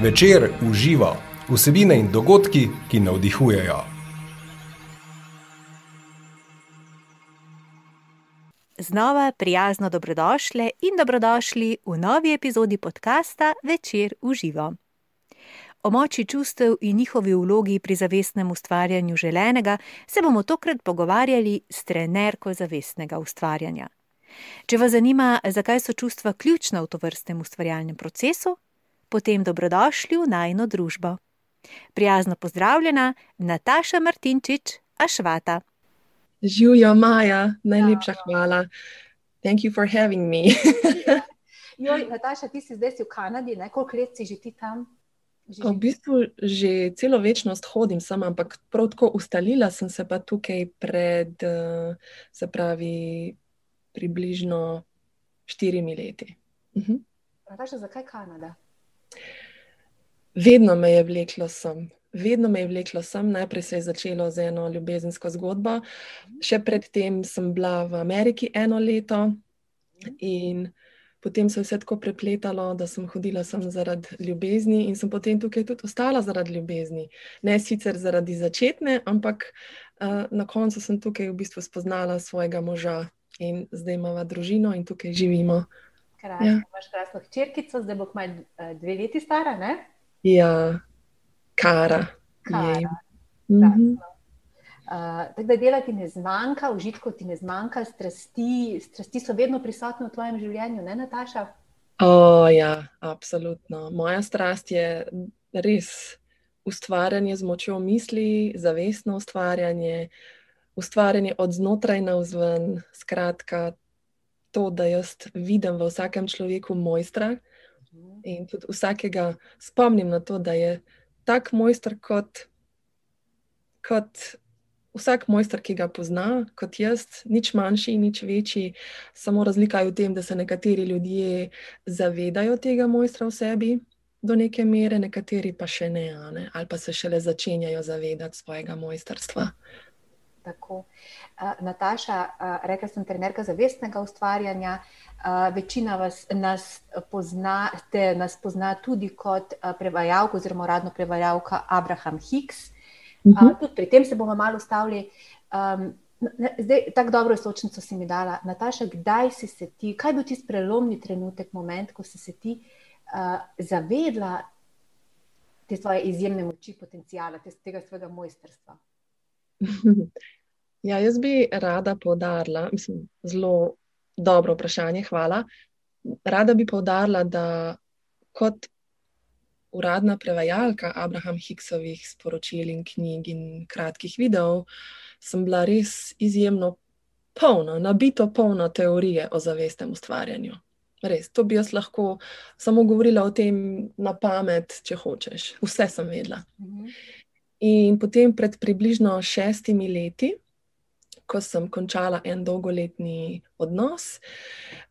Večer uživa vsebine in dogodki, ki navdihujejo. Znova prijazno dobrodošli in dobrodošli v novi epizodi podcasta Večer uživa. O moči čustev in njihovi vlogi pri zavestnem ustvarjanju želenega se bomo tokrat pogovarjali s trenerko zavestnega ustvarjanja. Če vas zanima, zakaj so čustva ključna v tovrstnem ustvarjalnem procesu, potem dobrodošli v najno družbo. Prijazno pozdravljena, Nataša Martinčič, Ašvata. Živijo, Maja, najlepša hvala. Thank you for having me. Joj, Nataša, ti si zdaj si v Kanadi, ne? koliko let si že ti tam? Že V bistvu že celo večnost hodim sem, ampak prav tako ustalila sem se pa tukaj pred, eh, se pravi, približno štirimi leti. Mhm. Nataša, zakaj Kanada? Vedno me je vleklo sem. Vedno me je vleklo sem, najprej se je začelo z eno ljubezensko zgodbo. Še predtem sem bila v Ameriki eno leto, in potem se je vse tako prepletalo, da sem hodila sem zaradi ljubezni, in sem potem tukaj tudi ostala zaradi ljubezni. Ne sicer zaradi začetne, ampak uh, na koncu sem tukaj v bistvu spoznala svojega moža in zdaj imamo družino in tukaj živimo. Krasno, Ja. imaš krasno hčerkico, zdaj bo kmalu eh, dve leti stara, ne? Ja, kara. Kara, jej. Mhm. Uh, tako da dela ti ne zmanjka, užitkov ti ne zmanjka, strasti, strasti so vedno prisotne v tvojem življenju, ne, Nataša? O, ja, absolutno. Moja strast je res ustvarjanje z močjo misli, zavestno ustvarjanje, ustvarjanje od znotraj navzven. Skratka, to, da jaz vidim v vsakem človeku mojstra. In tudi vsakega spomnim na to, da je tak mojster kot, kot vsak mojster, ki ga pozna, kot jaz, nič manjši, nič večji, samo razlika je v tem, da se nekateri ljudje zavedajo tega mojstra v sebi do neke mere, nekateri pa še ne, ne. Ali pa se šele začenjajo zavedati svojega mojstrstva. Tako. Uh, Nataša, uh, rekla sem, trenerka zavestnega ustvarjanja. Uh, večina vas, nas, pozna, te, nas pozna tudi kot uh, prevajalka, oziroma uradno prevajalka Abraham Hicks. Uh, tudi pri tem se bomo malo ustavili. Um, ne, zdaj, tako dobro izločnico si mi dala. Nataša, kdaj si se ti, kaj je bil tisti prelomni trenutek, moment, ko si se ti uh, zavedla te svoje izjemne moči, potencijala, te, tega svojega mojstrstva? Ja, jaz bi rada poudarila, mislim, zelo dobro vprašanje, hvala. Rada bi poudarila, da kot uradna prevajalka Abraham Hicksovih sporočil in knjig in kratkih videov sem bila res izjemno polna, nabito polna teorije o zavestnem ustvarjanju. Res, to bi jaz lahko samo govorila o tem na pamet, če hočeš. Vse sem vedela. In potem pred približno šestimi leti, ko sem končala en dolgoletni odnos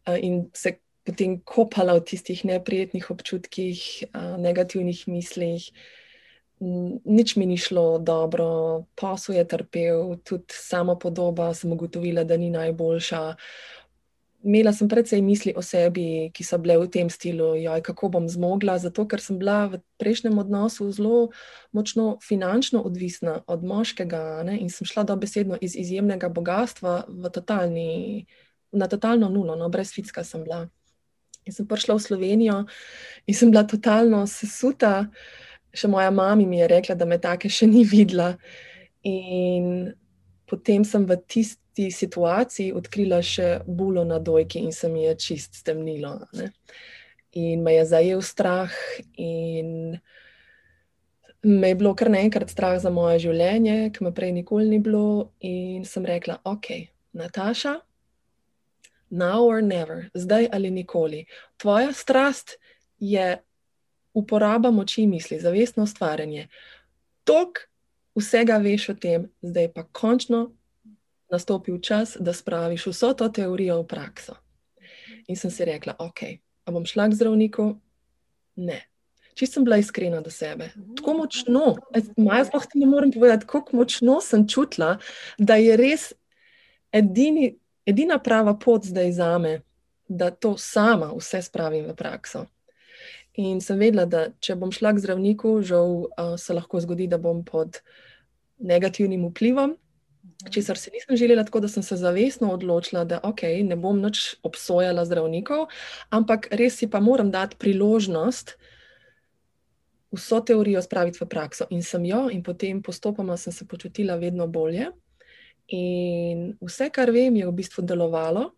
eh, in se potem kopala v tistih neprijetnih občutkih, eh, negativnih mislih, nič mi ni šlo dobro, posel je trpel, tudi sama podoba sem ugotovila, da ni najboljša. Imela sem precej misli o sebi, ki so bile v tem stilu, joj, kako bom zmogla, zato ker sem bila v prejšnjem odnosu zelo močno finančno odvisna od moškega ne, in sem šla dobesedno iz izjemnega bogatstva totalni, na totalno nulo, no, brez ficka sem bila. In sem prišla v Slovenijo in sem bila totalno sesuta. Še moja mama mi je rekla, da me take še ni videla. In potem sem v tisti situaciji odkrila še bulo na dojki in se mi je čist stemnilo. Ne? In me je zajel strah, in me je bilo kar naenkrat strah za moje življenje, ki me prej nikoli ni bilo. In sem rekla, ok, Nataša, now or never, zdaj ali nikoli. Tvoja strast je uporaba moči misli, zavestno ustvarjanje. Tok vsega veš o tem, zdaj pa končno nastopil čas, da spraviš vso to teorijo v prakso. In sem si rekla, ok, a bom šla k zdravniku? Ne. Čisto sem bila iskrena do sebe. Tako močno, Maja, sploh ti ne morem povedati, kako močno sem čutila, da je res edini, edina prava pot zdaj za me, da to sama vse spravim v prakso. In sem vedela, da če bom šla k zdravniku, žal uh, se lahko zgodi, da bom pod negativnim vplivom, česar se nisem želela, tako da sem se zavestno odločila, da okay, ne bom nič obsojala zdravnikov, ampak res si pa moram dati priložnost vso teorijo spraviti v prakso. In sem jo, in potem postopoma sem se počutila vedno bolje. In vse, kar vem, je v bistvu delovalo,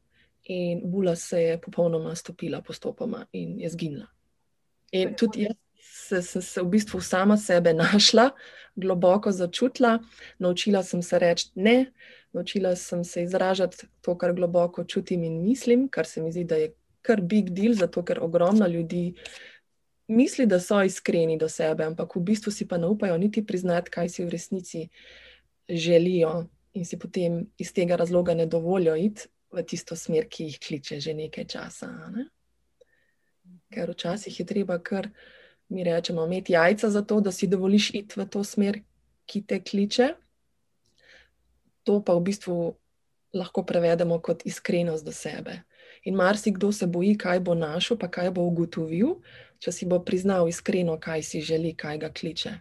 in bula se je popolnoma stopila postopoma in je zginila. In tudi jaz sem se, se v bistvu sama sebe našla, globoko začutila, naučila sem se reči ne, naučila sem se izražati to, kar globoko čutim in mislim, kar se mi zdi, da je kar big deal, zato ker ogromno ljudi misli, da so iskreni do sebe, ampak v bistvu si pa ne upajo niti priznati, kaj si v resnici želijo, in si potem iz tega razloga ne dovolijo iti v tisto smer, ki jih kliče že nekaj časa. Ne? Ker včasih je treba kar mi rečemo, imeti jajca za to, da si dovoliš iti v to smer, ki te kliče. To pa v bistvu lahko prevedemo kot iskrenost do sebe. In marsikdo se boji, kaj bo našel, pa kaj bo ugotovil, če si bo priznal iskreno, kaj si želi, kaj ga kliče.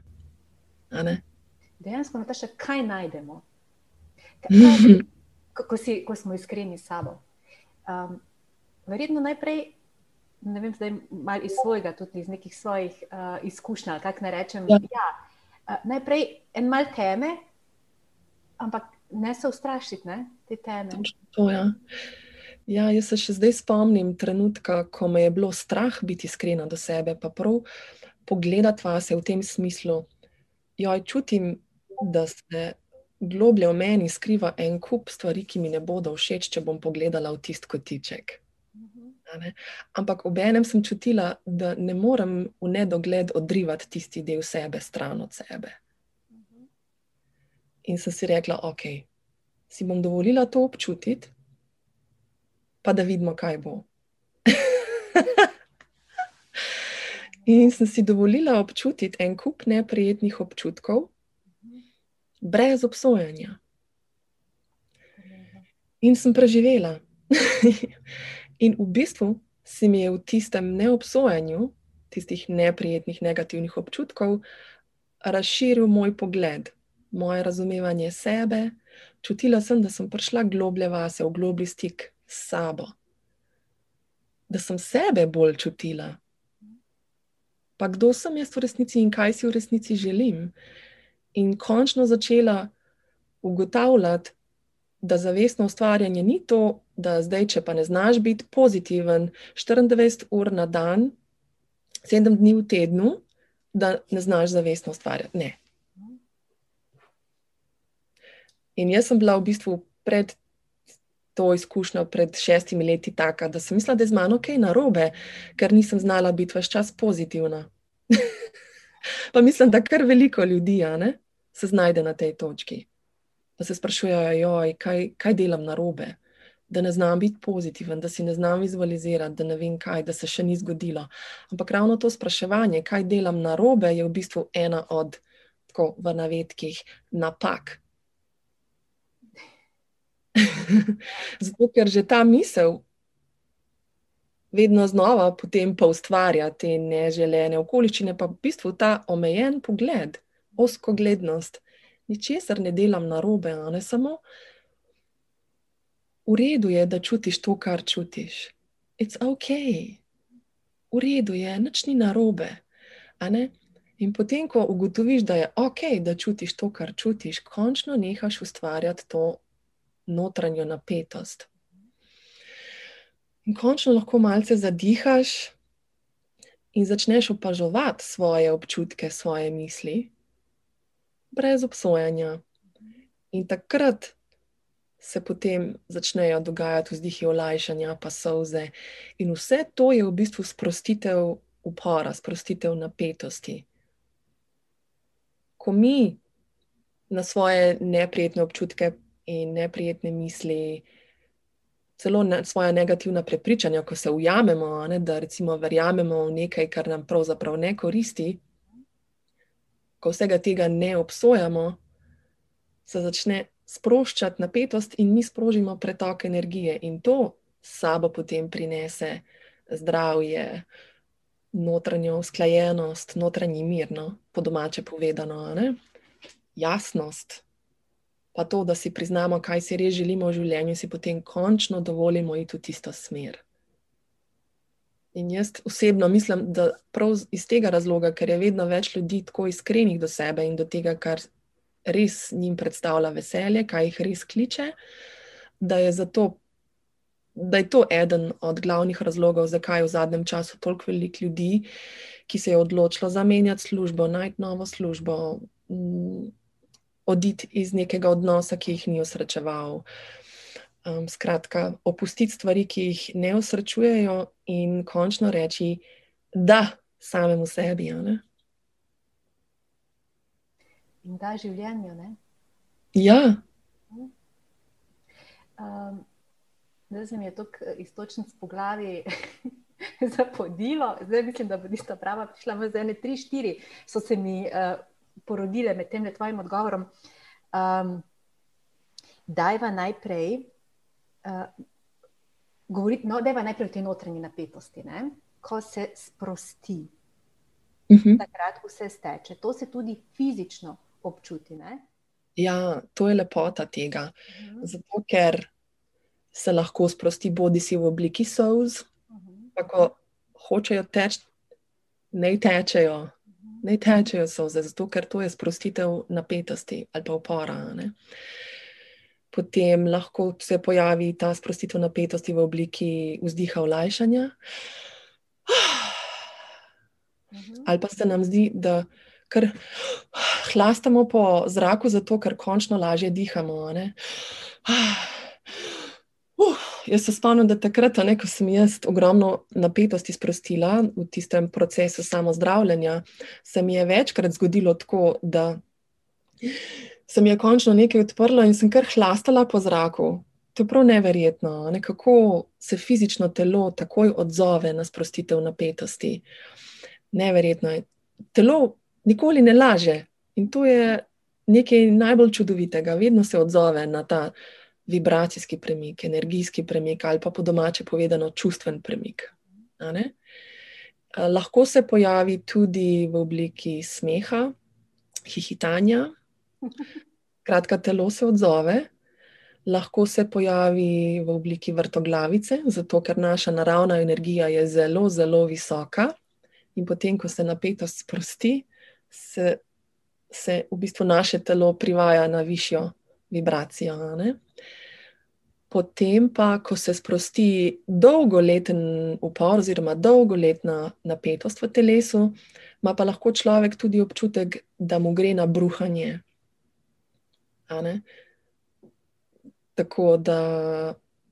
Dejansko, da še kaj najdemo. Kaj, ko, si, ko smo iskreni s sabo. Um, verjetno najprej ne vem, zdaj malo iz svojega, tudi iz nekih svojih uh, izkušnja, kako naj rečem. Ja. Ja, uh, najprej en mal teme, ampak ne se ustrašiti ne, te teme. To, ja. ja, jaz se še zdaj spomnim trenutka, ko me je bilo strah biti iskrena do sebe, pa prav pogledati vase v tem smislu. Joj, čutim, da se globlje v meni skriva en kup stvari, ki mi ne bodo všeč, če bom pogledala v tisti kotiček. Ampak ob enem sem čutila, da ne morem v nedogled odrivati tisti del sebe, stran od sebe. In sem si rekla, ok, si bom dovolila to občutiti, pa da vidimo, kaj bo. In sem si dovolila občutiti en kup neprijetnih občutkov, brez obsojanja. In sem preživela. In v bistvu se mi je v tistem neobsojanju, tistih neprijetnih, negativnih občutkov, razširil moj pogled, moje razumevanje sebe. Čutila sem, da sem prišla globlje vase, v globlji stik s sabo, da sem sebe bolj čutila. Pa kdo sem jaz v resnici in kaj si v resnici želim. In končno začela ugotavljati, da zavestno ustvarjanje ni to, da zdaj, če pa ne znaš biti pozitiven 24 ur na dan, 7 dni v tednu, da ne znaš zavestno ustvarjati. Ne. In jaz sem bila v bistvu pred to izkušnjo, pred šestimi leti, taka, da sem mislila, da je z mano kaj narobe, ker nisem znala biti vse čas pozitivna. pa mislim, da kar veliko ljudi ne, se znajde na tej točki da se sprašujejo, kaj, kaj delam na robe, da ne znam biti pozitiven, da si ne znam vizualizirati, da ne vem kaj, da se še ni zgodilo. Ampak ravno to spraševanje, kaj delam na robe, je v bistvu ena od, tako v navedkih, napak. Zato, ker že ta misel. Vedno znova potem pa ustvarja te neželene okoliščine, pa v bistvu ta omejen pogled, oskoglednost, ničesar ne delam na robe, ne samo v redu je, da čutiš to, kar čutiš. It's ok, v redu je, nič ni na robe. In potem, ko ugotoviš, da je ok, da čutiš to, kar čutiš, končno nehaš ustvarjati to notranjo napetost. In končno lahko malce zadihaš in začneš opažovati svoje občutke, svoje misli, brez obsojanja. In takrat se potem začnejo dogajati vzdihi olajšanja, pa soze. In vse to je v bistvu sprostitev upora, sprostitev napetosti. Ko mi na svoje neprijetne občutke in neprijetne misli, celo na svoje negativna prepričanja, ko se ujamemo, ne, da recimo verjamemo v nekaj, kar nam pravzaprav ne koristi, ko vsega tega ne obsojamo, se začne sproščati napetost in mi sprožimo pretok energije, in to sabo potem prinese zdravje, notranjo usklajenost, notranji mir, no, po domače povedano, ne? jasnost. Pa to, da si priznamo, kaj si res želimo v življenju, si potem končno dovolimo iti v tisto smer. In jaz osebno mislim, da prav iz tega razloga, ker je vedno več ljudi tako iskrenih do sebe in do tega, kar res njim predstavlja veselje, kaj jih res kliče, da je zato da je to eden od glavnih razlogov, zakaj je v zadnjem času toliko velik ljudi, ki se je odločilo zamenjati službo, najti novo službo, mm, oditi iz nekega odnosa, ki jih ni osrečeval. Um, skratka, opustiti stvari, ki jih ne osrečujejo, in končno reči, da samemu sebi. In da življenju. Ne? Ja. Um, Zdaj se mi je to istočnic po glavi zapodilo, zdaj mislim, da bo tista prava prišla v ene tri, štiri, so se mi uh, porodile med tem tvojim odgovorom. Um, dajva najprej, uh, govoriti, no, dajva najprej o tej notranji napetosti, ne? ko se sprosti. Uh mhm. -huh. Takrat vse steče. To se tudi fizično občuti. Ne? Ja, to je lepota tega. Uh mhm. -huh. Zato, ker se lahko sprosti, bodi si v obliki solz, pa ko hočejo teči, ne tečejo, ne tečejo solze, zato ker to je sprostitev napetosti ali pa upora. Ne? Potem lahko se pojavi ta sprostitev napetosti v obliki vzdiha olajšanja. Ali pa se nam zdi, da kar hlastamo po zraku, zato ker končno lažje dihamo. Uh, jaz se spomnim, da takrat, ne, ko sem jaz ogromno napetosti sprostila v tistem procesu samozdravljenja, se mi je večkrat zgodilo tako, da se mi je končno nekaj odprlo in sem kar hlastala po zraku. To je prav neverjetno, ne, kako se fizično telo takoj odzove na sprostitev napetosti. Neverjetno je. Telo nikoli ne laže. In to je nekaj najbolj čudovitega, vedno se odzove na ta vibracijski premik, energijski premik ali pa po domače povedano čustven premik. Lahko se pojavi tudi v obliki smeha, hihitanja, kratka, telo se odzove. Lahko se pojavi v obliki vrtoglavice, zato ker naša naravna energija je zelo, zelo visoka, in potem, ko se napetost sprosti, se, se v bistvu naše telo privaja na višjo vibracijo. Potem pa, ko se sprosti dolgoleten upor, oziroma dolgoletna napetost v telesu, ima pa lahko človek tudi občutek, da mu gre na bruhanje. Tako da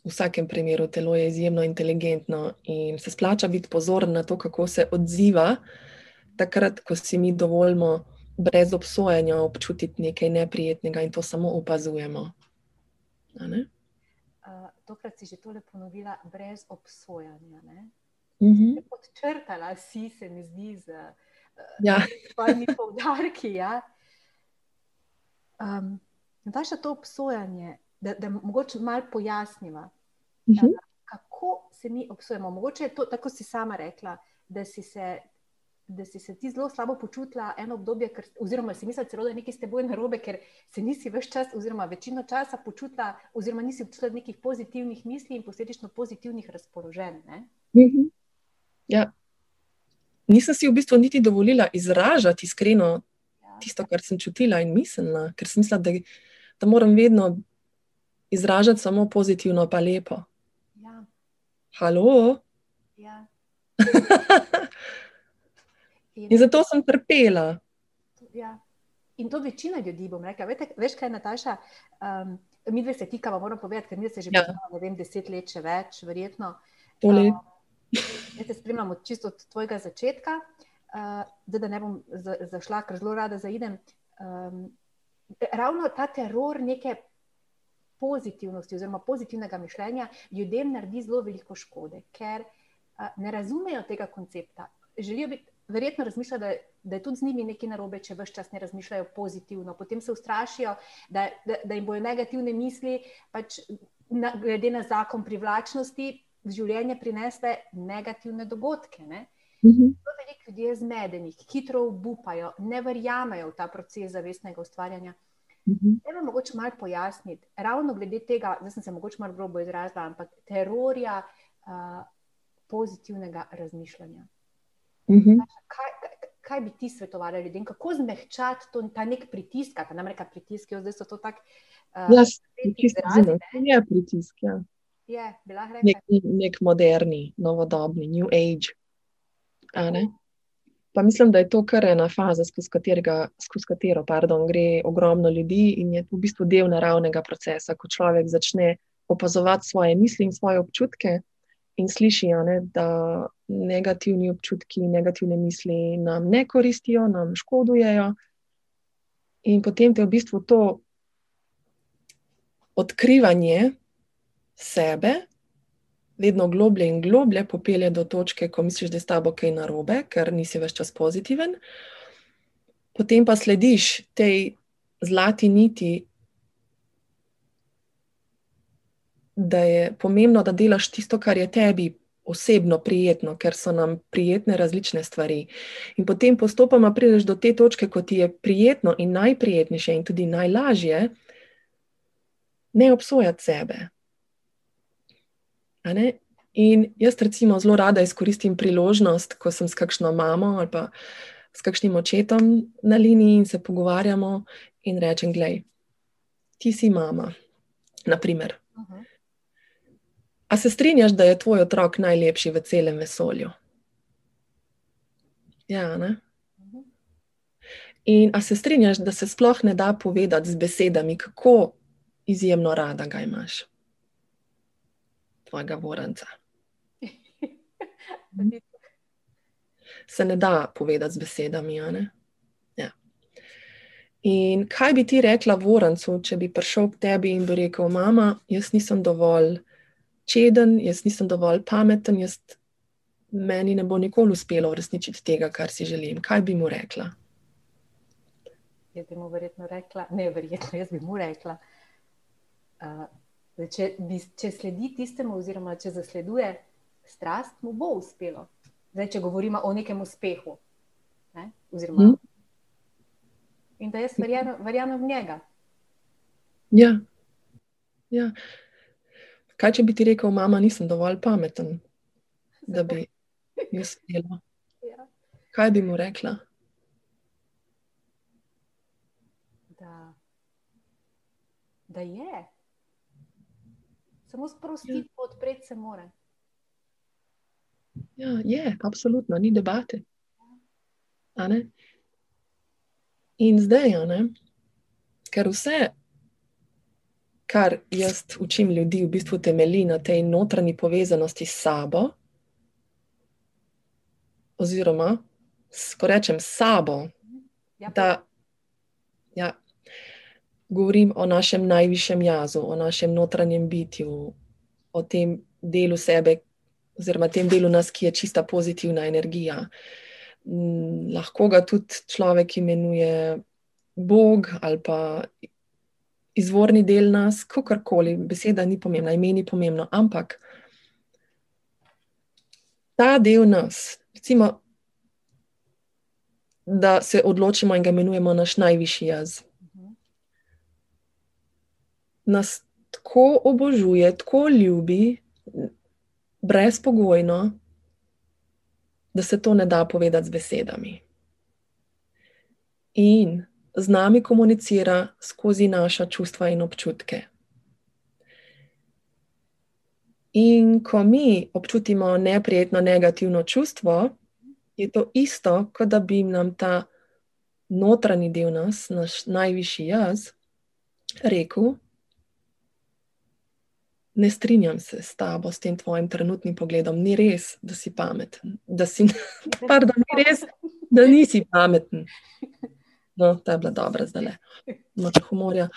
v vsakem primeru telo je izjemno inteligentno in se splača biti pozoren na to, kako se odziva, takrat, ko si mi dovolimo brez obsojanja občutiti nekaj neprijetnega in to samo opazujemo. Uh, tokrat si že tole ponovila, brez obsojanja. Uh mhm. -huh. Odčrtala si, se mi zdi, z uh, ja. svojimi poudarki. Ja? Um, Vaše to obsojanje, da, da mogoče malo pojasniva, uh -huh. uh, kako se mi obsojamo. Mogoče je to, tako si sama rekla, da si se da si se ti zelo slabo počutila eno obdobje, ker, oziroma si mislila celo, da je nekaj s teboj narobe, ker se nisi več čas, oziroma večino časa počutila, oziroma nisi občutila nekih pozitivnih misli in posledično pozitivnih razpoloženj. Mhm. Ja. Nisem si v bistvu niti dovolila izražati iskreno ja. tisto, kar sem čutila in mislila, ker sem mislila, da, da moram vedno izražati samo pozitivno, pa lepo. Ja. Halo? Ja. In, in zato sem trpela. Ja. In to večina ljudi, bom rekla, Vete, veš, kaj je Nataša, um, mi dve se tikava, moram povedati, ker mi se že ja. poznamo, ne vem, deset let, če več, verjetno. Um, jaz te spremljam čisto od tvojega začetka, uh, da, da ne bom zašla, ker zelo rada zaidem. Um, ravno ta teror neke pozitivnosti oziroma pozitivnega mišljenja ljudem naredi zelo veliko škode, ker uh, ne razumejo tega koncepta. Želijo biti verjetno razmišljajo, da, da je tudi z njimi nekaj narobe, če vse čas ne razmišljajo pozitivno. Potem se ustrašijo, da, da, da jim bojo negativne misli, pač na, glede na zakon privlačnosti, življenje prinesle negativne dogodke. Ne? Mhm. Veliko ljudi je zmedenih, hitro obupajo, ne verjamejo v ta proces zavestnega ustvarjanja. Mhm. Ne vem, mogoče malo pojasniti, ravno glede tega, da sem se mogoče malo grobo izrazila, ampak terorja uh, pozitivnega razmišljanja. Mhm. Kaj, kaj bi ti svetovali ljudem, kako zmehčati to, ta nek pritisk, ta namreč pritisk, zdaj so to tako. Uh, ja, zelo je pritisk. Ja. Je, nek, nek moderni, novodobni, new age. Pa mislim, da je to kar ena faza, skozi, katerega, skozi katero pardon, gre ogromno ljudi in je v bistvu del naravnega procesa, ko človek začne opazovati svoje misli in svoje občutke in sliši, ne, da negativni občutki, negativne misli nam ne koristijo, nam škodujejo. In potem te v bistvu to odkrivanje sebe, vedno globlje in globlje, popelje do točke, ko misliš, da je s tabo kaj narobe, ker nisi več čas pozitiven. Potem pa slediš tej zlati niti, da je pomembno, da delaš tisto, kar je tebi osebno prijetno, ker so nam prijetne različne stvari. In potem postopoma prideš do te točke, ko ti je prijetno in najprijetnejše, in tudi najlažje, ne obsojati sebe. In jaz, recimo, zelo rada izkoristim priložnost, ko sem s kakšno mamo ali pa s kakšnim očetom na liniji in se pogovarjamo, in rečem: Glej, ti si mama. Naprimer. Uh -huh. A se strinjaš, da je tvoj otrok najlepši v celem vesolju? Ja, ne. In a se strinjaš, da se sploh ne da povedati z besedami, kako izjemno rada ga imaš, tvojega voranca? Se ne da povedati z besedami. Ja. In kaj bi ti rekla vorancu, če bi prišel k tebi in bi rekel: Mama, jaz nisem dovolj čeden, jaz nisem dovolj pameten, jaz, meni ne bo nikoli uspelo uresničiti tega, kar si želim. Kaj bi mu rekla? Jaz bi mu verjetno rekla, ne, verjetno jaz bi mu rekla. Uh, če, če sledi tistemu, oziroma če zasleduje strast, mu bo uspelo. Zdaj, če govorimo o nekem uspehu. Ne? Oziroma, hmm. In da jaz verjamem v njega. Ja. ja. Kaj, če bi ti rekel, mama, nisem dovolj pameten, da bi jaz spela? Ja. Kaj bi mu rekla? Da, da je. Samo sprostiti, ja. odpreti se more. Ja, je, absolutno, ni debate. In zdaj, ker vse kar jaz učim ljudi, v bistvu temelji na tej notranji povezanosti s sabo, oziroma, ko rečem sabo, ja, da ja, govorim o našem najvišjem jazu, o našem notranjem bitju, o tem delu sebe, oziroma tem delu nas, ki je čista pozitivna energija. Lahko ga tudi človek imenuje Bog ali pa izvorni del nas, kakorkoli, beseda ni pomembna, ime ni pomembno, ampak ta del nas, recimo, da se odločimo in ga imenujemo naš najvišji jaz. Nas tako obožuje, tako ljubi, brezpogojno, da se to ne da povedati z besedami. In z nami komunicira skozi naša čustva in občutke. In ko mi občutimo neprijetno, negativno čustvo, je to isto, kot da bi nam ta notranji del nas, naš najvišji jaz, rekel: Ne strinjam se s tabo, s tem tvojim trenutnim pogledom. Ni res, da si pameten, da, si, pardon, ni res, da nisi pameten. No, ta je bila dobra, zdaj le. Moče humorja.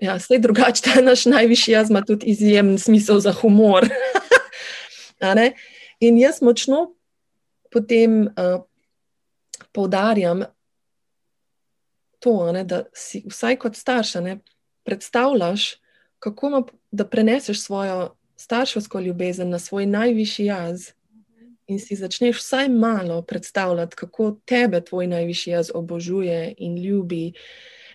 Ja, vse drugače, ta naš najvišji jaz ima tudi izjemen smisel za humor. In jaz močno potem uh, poudarjam to, ne, da si vsaj kot starš ne, predstavljaš, kako ima, da preneseš svojo starševsko ljubezen na svoj najvišji jaz in si začneš vsaj malo predstavljati, kako tebe tvoj najvišji jaz obožuje in ljubi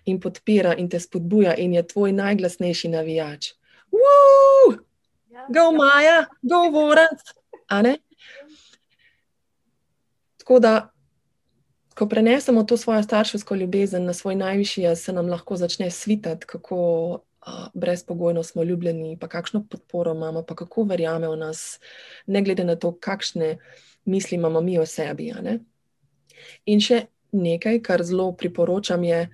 in podpira in te spodbuja in je tvoj najglasnejši navijač. Woo! Ja. Go Maja, go Vorac! Tako da, ko prenesemo to svojo starševsko ljubezen na svoj najvišji jaz, se nam lahko začne svitati, kako brezpogojno smo ljubljeni, pa kakšno podporo imamo, pa kako verjame v nas, ne glede na to, kakšne misli imamo mi o sebi. In še nekaj, kar zelo priporočam, je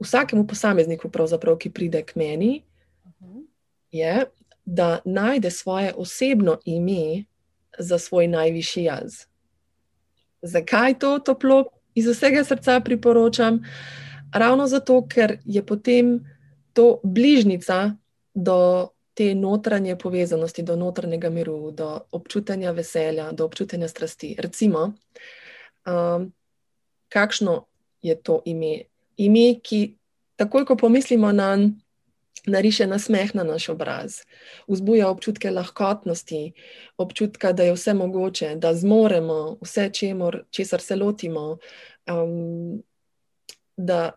vsakemu posamezniku, ki pride k meni, je, da najde svoje osebno ime za svoj najvišji jaz. Zakaj to toplo iz vsega srca priporočam? Ravno zato, ker je potem to bližnica do te notranje povezanosti, do notranjega miru, do občutanja veselja, do občutanja strasti. Recimo, um, kakšno je to ime? Ime, ki takoj, ko pomislimo na njega, nariše nasmeh na naš obraz, vzbuja občutke lahkotnosti, občutka, da je vse mogoče, da zmoremo vse, čemor, česar se lotimo. Um, da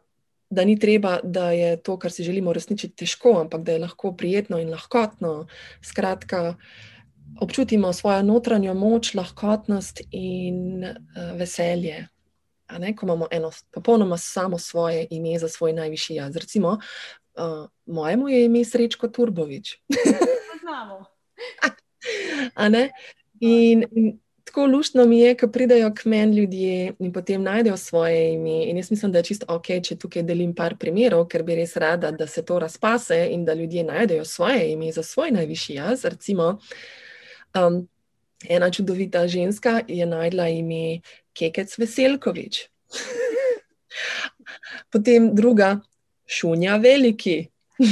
da ni treba, da je to, kar si želimo uresničiti, težko, ampak da je lahko prijetno in lahkotno. Skratka, občutimo svojo notranjo moč, lahkotnost in uh, veselje. Ne, ko imamo eno popolnoma samo svoje ime za svoj najvišji jaz. Recimo, uh, mojemu je ime Srečko Turbovič. Znamo. in, in tako luštno mi je, ko pridejo k meni ljudje in potem najdejo svoje ime. In jaz mislim, da je čisto ok, če tukaj delim par primerov, ker bi res rada, da se to razpase in da ljudje najdejo svoje ime za svoj najvišji jaz. Recimo, um, ena čudovita ženska je najdla ime Kekec Veselkovič. potem druga, Šunja Veliki.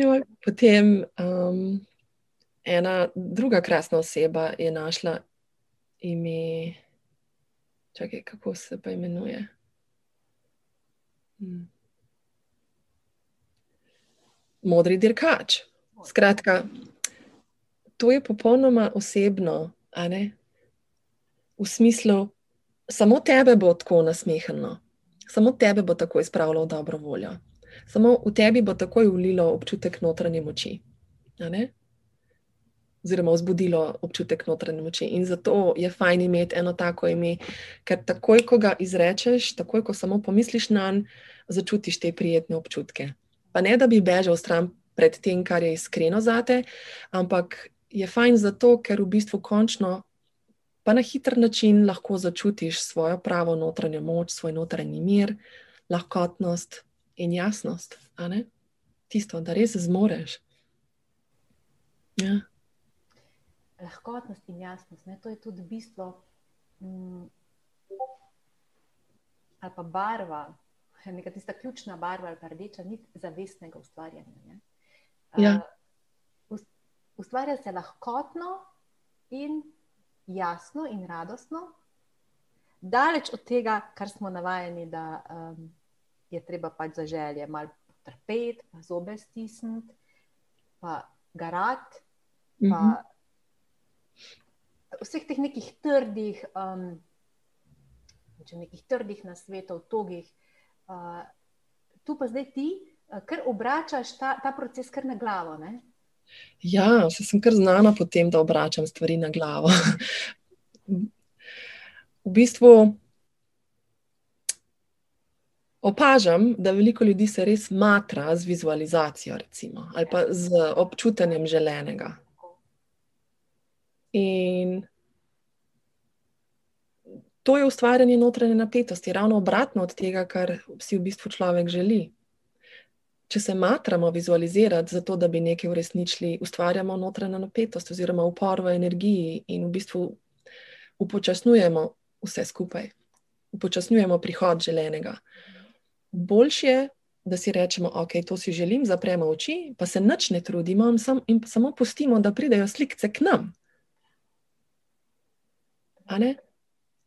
jo, potem. Um, ena druga krasna oseba je našla ime, čakaj, kako se pa imenuje. Hmm. Modri dirkač. Skratka, to je popolnoma osebno, v smislu, samo tebe bo tako nasmehano, samo tebe bo tako izpravljalo dobro voljo, samo v tebi bo takoj ulilo občutek notranje moči oziroma vzbudilo občutek notranje moči. In zato je fajn imeti eno tako ime, ker takoj, ko ga izrečeš, takoj, ko samo pomisliš na njega, začutiš te prijetne občutke. Pa ne, da bi bežal stran pred tem, kar je iskreno zate, ampak je fajn zato, ker v bistvu končno. Pa na hiter način lahko začutiš svojo pravo notranjo moč, svoj notranji mir, lahkotnost in jasnost. Tisto, da res zmoreš. Ja lahkotnost in jasnost. Ne? To je tudi bistvo, mm, ali pa barva, neka tista ključna barva ali pa rdeča nit zavestnega ustvarjanja. Ja. Uh, ustvarja se lahkotno in jasno in radostno, daleč od tega, kar smo navajeni, da um, je treba pač za želje malo trpeti, pa zobe stisniti, pa garati. Pa, uh mhm. Vseh teh nekih trdih, um, nekih trdih na svetu, togih. Uh, tu pa zdaj ti, uh, ker obračaš ta, ta proces kar na glavo. Ne? Ja, se sem kar znana po tem, da obračam stvari na glavo. v bistvu opažam, da veliko ljudi se res matra z vizualizacijo, recimo, ali pa z občutenjem želenega. In to je ustvarjanje notranje napetosti, ravno obratno od tega, kar si v bistvu človek želi. Če se matramo vizualizirati, zato da bi nekaj uresničili, ustvarjamo notranjo napetost oziroma upor v energiji in v bistvu upočasnjujemo vse skupaj, upočasnjujemo prihod želenega. Boljše je, da si rečemo, ok, to si želim, zapremo oči, pa se nič ne trudimo in samo pustimo, da pridejo slike k nam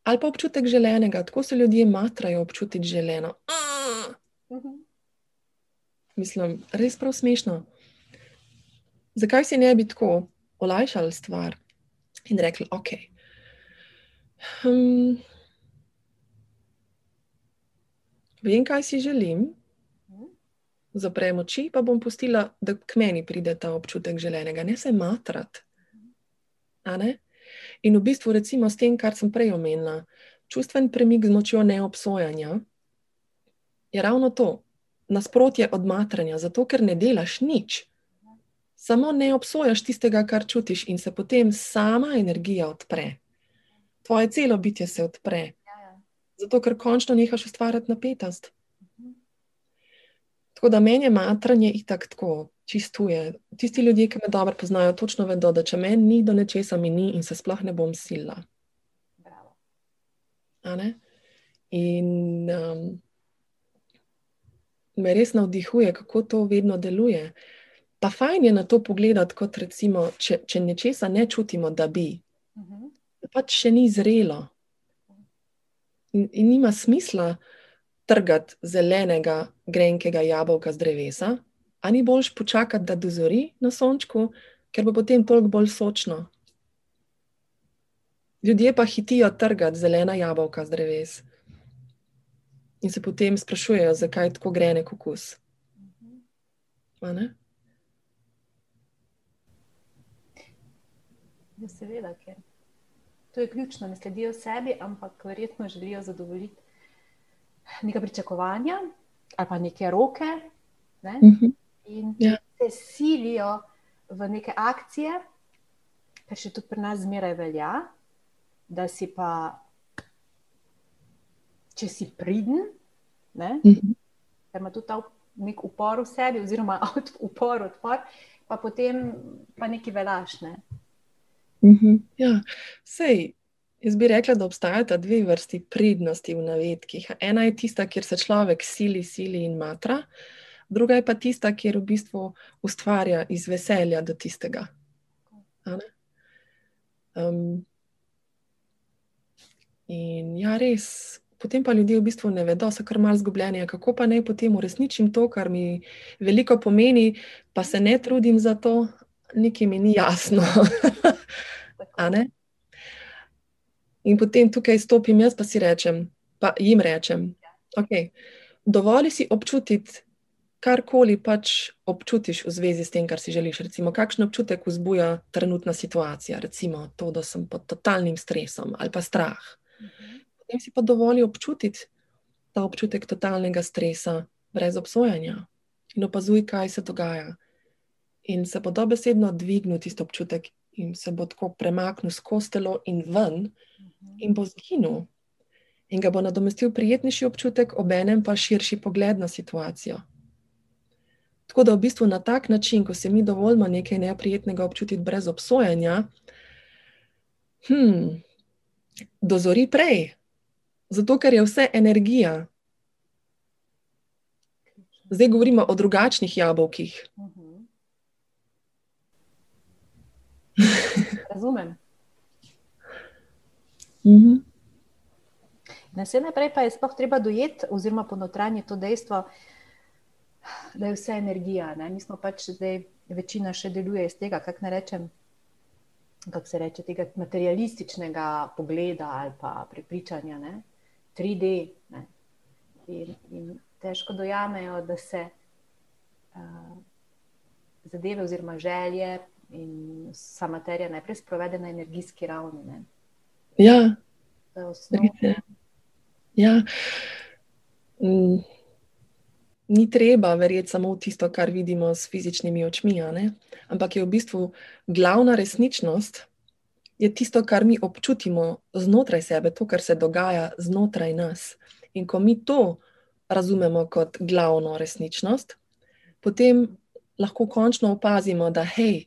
ali pa občutek želenega, tako se ljudje matrajo občutiti želeno. Mhm. Mislim, res prav smešno. Zakaj si ne bi tako olajšali stvar? in rekli, ok. Um, vem, kaj si želim. Zaprem oči, pa bom pustila, da k meni pride ta občutek želenega, ne se matrati. In v bistvu, recimo, s tem, kar sem prej omenila, čustven premik z močjo neobsojanja je ravno to, nasprotje od matranja, zato ker ne delaš nič. Samo ne obsojaš tistega, kar čutiš, in se potem sama energija odpre. Tvoje celo bitje se odpre. Zato, ker končno nehaš ustvarjati napetost. Tako da meni je matranje itak tako, čistuje. Tisti ljudje, ki me dobro poznajo, točno vedo, da če meni ni do nečesa, mi ni in se sploh ne bom sila. In um, me res navdihuje, kako to vedno deluje. Pa fajn je na to pogledati, kot recimo, če, če nečesa ne čutimo, da bi, uh mhm. -huh. pač še ni zrelo. In, in nima smisla trgati zelenega, grenkega jabolka z drevesa, ali boš počakati, da dozori na sončku, ker bo potem toliko bolj sočno. Ljudje pa hitijo trgati zelena jabolka z dreves in se potem sprašujejo, zakaj tako grene kokus. Ja, seveda, ker to je ključno. Ne sledijo sebi, ampak verjetno želijo zadovoljiti neka pričakovanja ali pa neke roke. Ne? Uh mhm. -huh. In ja. se silijo v neke akcije, kar še tudi pri nas zmeraj velja, da si pa če si pridn, ne, uh. -huh. ima tudi ta nek upor v sebi, oziroma upor, odpor, pa potem pa nekaj velaš. Ne. Uh mhm. -huh. ja. Sej, jaz bi rekla, da obstajata dve vrsti pridnosti v navedkih. Ena je tista, kjer se človek sili, sili in matra, druga je pa tista, kjer v bistvu ustvarja iz veselja do tistega. Um, in ja, res, potem pa ljudje v bistvu ne vedo, so kar mal zgubljeni, kako pa naj potem uresničim to, kar mi veliko pomeni, pa se ne trudim za to, nekaj mi ni jasno. In potem tukaj stopim jaz, pa si rečem, pa jim rečem, okay, dovolj si občutiti. Karkoli pač občutiš v zvezi s tem, kar si želiš, recimo, kakšen občutek vzbuja trenutna situacija, recimo to, da sem pod totalnim stresom ali pa strah. Potem si pa dovolj občutiti ta občutek totalnega stresa, brez obsojanja in opazuj, kaj se dogaja. In se bo dobesedno dvignil tisti občutek, in se bo tako premaknil skozi telo in ven, in bo zginil. In ga bo nadomestil prijetnejši občutek, obenem pa širši pogled na situacijo. Tako da v bistvu na tak način, ko se mi dovoljimo nekaj neprijetnega občutiti brez obsojanja, hmm, dozori prej, Zato, ker je vse energija. Zdaj govorimo o drugačnih jabolkih. Razumem. Mhm. Na vse naprej pa je sploh treba dojeti, oziroma ponotranjiti to dejstvo, da je vse energija. Ne? Mi smo pač zdaj, večina še deluje iz tega, kako ne rečem, kako se reče, tega materialističnega pogleda ali pa prepričanja. Ne? 3D. In, in težko dojamejo, da se uh, zadeve, oziroma želje in vsa materija najprej sprovede na energijski ravni. Ne. Ja, ja. Mm. Ni treba verjeti samo v tisto, kar vidimo s fizičnimi očmi, ampak je v bistvu glavna resničnost je tisto, kar mi občutimo znotraj sebe, to, kar se dogaja znotraj nas. In ko mi to razumemo kot glavno resničnost, potem lahko končno opazimo, da hej,